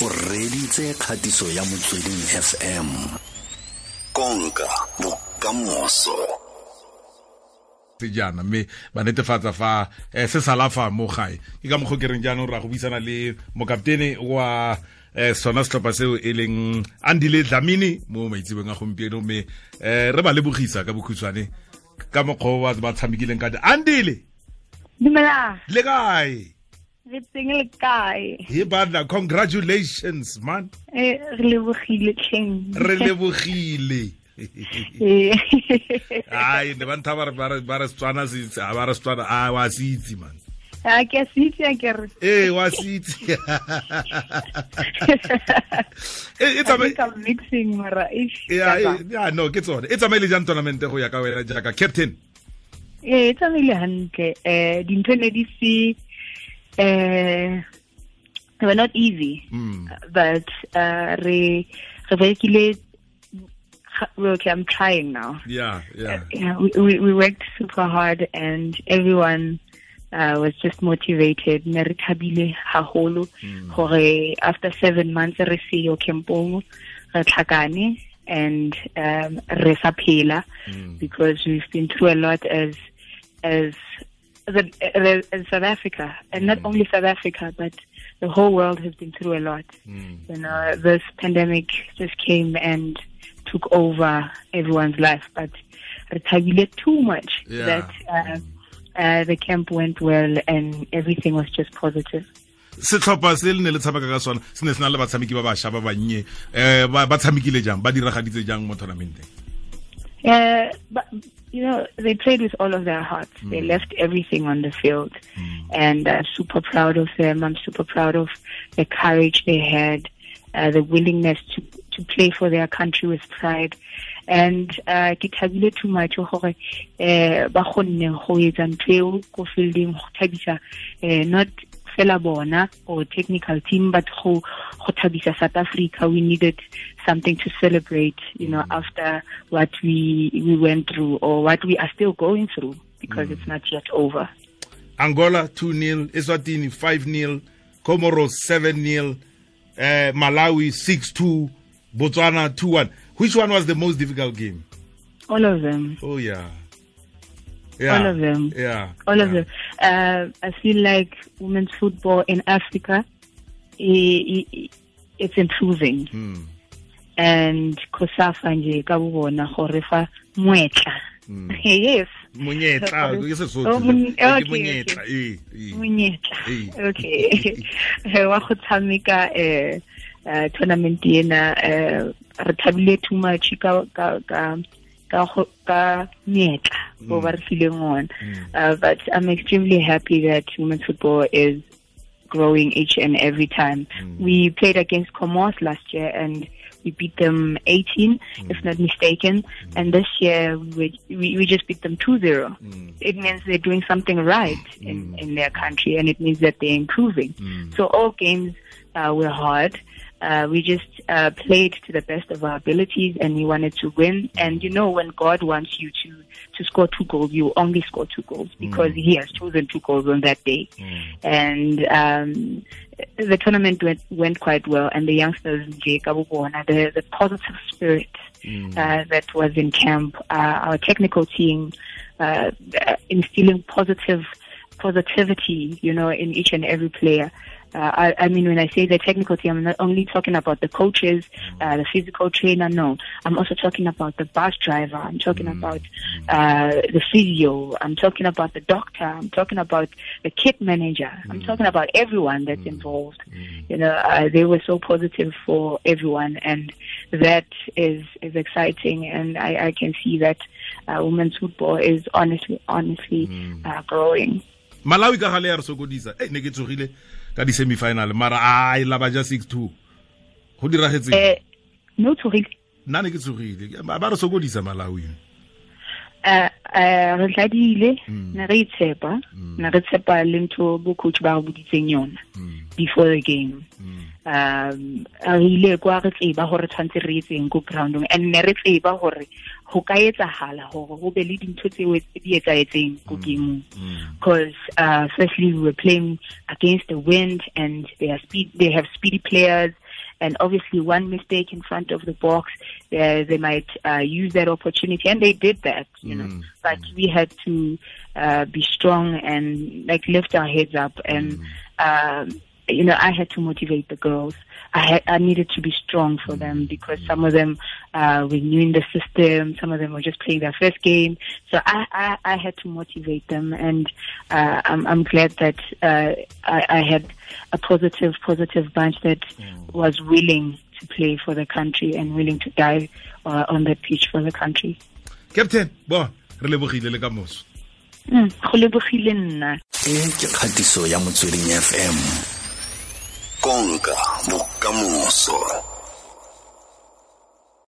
o reditse kgatiso ya motsweding fm konka bokamoso. Sejana mme ba netefatsa fa eh, se salafa mo gae. Ke ka mokgo ke reng jaanong ra go buisana le mokaptene wa eh, sona setlhopha seo e leng andile dlamini mo maitsebeng a gompieno. Mme eh, re ba lebogisa ka bokhutshwane ka mokgwa ba tshamekileng ka andile! Dumela le kae re tseng le kae? He bana congratulations man. Eh, re lebogile tlheng re lebogile. Ai ne ba ntha ba re- ba re- setswana se- ba re setswana a wa se itse man. A ke se itse a ke re eh wa se itse. E tsama ka mixing mara e- ya, no ke tsone. E tsamaile jang tournament go ya ka wena jaaka captain? E tsama tsamaile hantle. Eh dintho ne di se um they were not easy Mm. but uh, re re okay i'm trying now. Yeah yeah. Yeah, we, we, we worked super hard and everyone uh, was just motivated. Ne re thabile haholo gore after seven months re seyo campong re tlhakane and um, re sa phela because we've been through a lot as as as, a, as South Africa and not only South Africa but the whole world has been through a lot. You know this pandemic just came and took over everyone's life but re thabile too much Yeah. that uh, uh, the camp went well and everything was just positive. Setlhopha se le ne le tshameka ka sona se ne se na le batshameki ba bašwa ba bannye um ba tshamekile jang ba diragaditse jang mo tournamenteng Uh, but you know, they played with all of their hearts. They left everything on the field, and I'm super proud of them. I'm super proud of the courage they had, uh, the willingness to to play for their country with pride, and uh, ke thabile too much gore eh ba kgonne go etsa ntho eo ko fielding go thabisa not fela bona or technical team but go go thabisa South Africa we needed something to celebrate you know after what we we went through or what we are still going through because it's not yet over. Angola 2-0 eswatini 5-0 comoros 7-0 uh, malawi 6-2 botswana 2-1 which one was the most difficult game? All of them. Oh yeah yeah All of them. yeah all of yeah. them uh, I feel like women's football in Africa it, it, it's improving Hmm. and kosafa nje ka bo bona gore fa mwetla. yes Munyetla, mon- Ke okay, ee, ee. Ee. wa go tshameka eh uh, tournament ena eh re thabile too much ka ka ka ka meetla bo ba re fileng ona mm. Uh, but i'm extremely happy that women's football is growing each and every time. Mm. We played against Comoros last year and we beat them 18 if mm. not mistaken. And this year we, we, we just beat them 2-0 it means they're doing something right in, in their country and it means that they're improving. So all games uh, were hard uh, we just uh, played to the best of our abilities and we wanted to win. And you know when God wants you to to score two goals you only score two goals because he has chosen two goals on that day. And um, the tournament went, went quite well and the youngsters the, the positive spirit uh, that was in camp uh, our technical team uh, instilling positive positivity you know in each and every player uh, I, I mean, when I say the technical team, I'm not only talking about the coaches, uh, the physical trainer. No, I'm also talking about the bus driver. I'm talking about uh, the physio. I'm talking about the doctor. I'm talking about the kit manager. I'm talking about everyone that's involved. You know, uh, they were so positive for everyone, and that is is exciting. And I, I can see that uh, women's football is honestly, honestly uh, growing. Malawi ka gale ya re sokodisa. E ne ke tsogile ka di-semifinal mara a e laba ja 6-2 go diragetseng eh, no, tsogile. Nna ne ke tsogile. Ba re sokodisa malawi. Uh, uh, re tladile ne re itshepa ne re tshepa le ntho bo coach ba re boditseng yona before the game um re ile kwa re tseba gore tshwantse re etseng ko groundong. And ne re tseba gore go ka etsagala gore go be le dintho tseo di etsaetseng ko because uh, firstly we were playing against the wind and they are speed they have speedy players. And obviously one mistake in front of the box, uh, they might uh, use that opportunity, and they did that, you know. Mm. But we had to uh, be strong and like lift our heads up, and um, you know, I had to motivate the girls. I had, I needed to be strong for them because some of them uh, were new in the system. Some of them were just playing their first game. So I, I, I had to motivate them, and uh, I'm, I'm glad that uh, I, I had a positive, positive bunch that was willing to play for the country and willing to die uh, on the pitch for the country. captain bo re lebogile le ka Mm, go lebogile nna e ke kgatiso ya motsweding fm konka bokamoso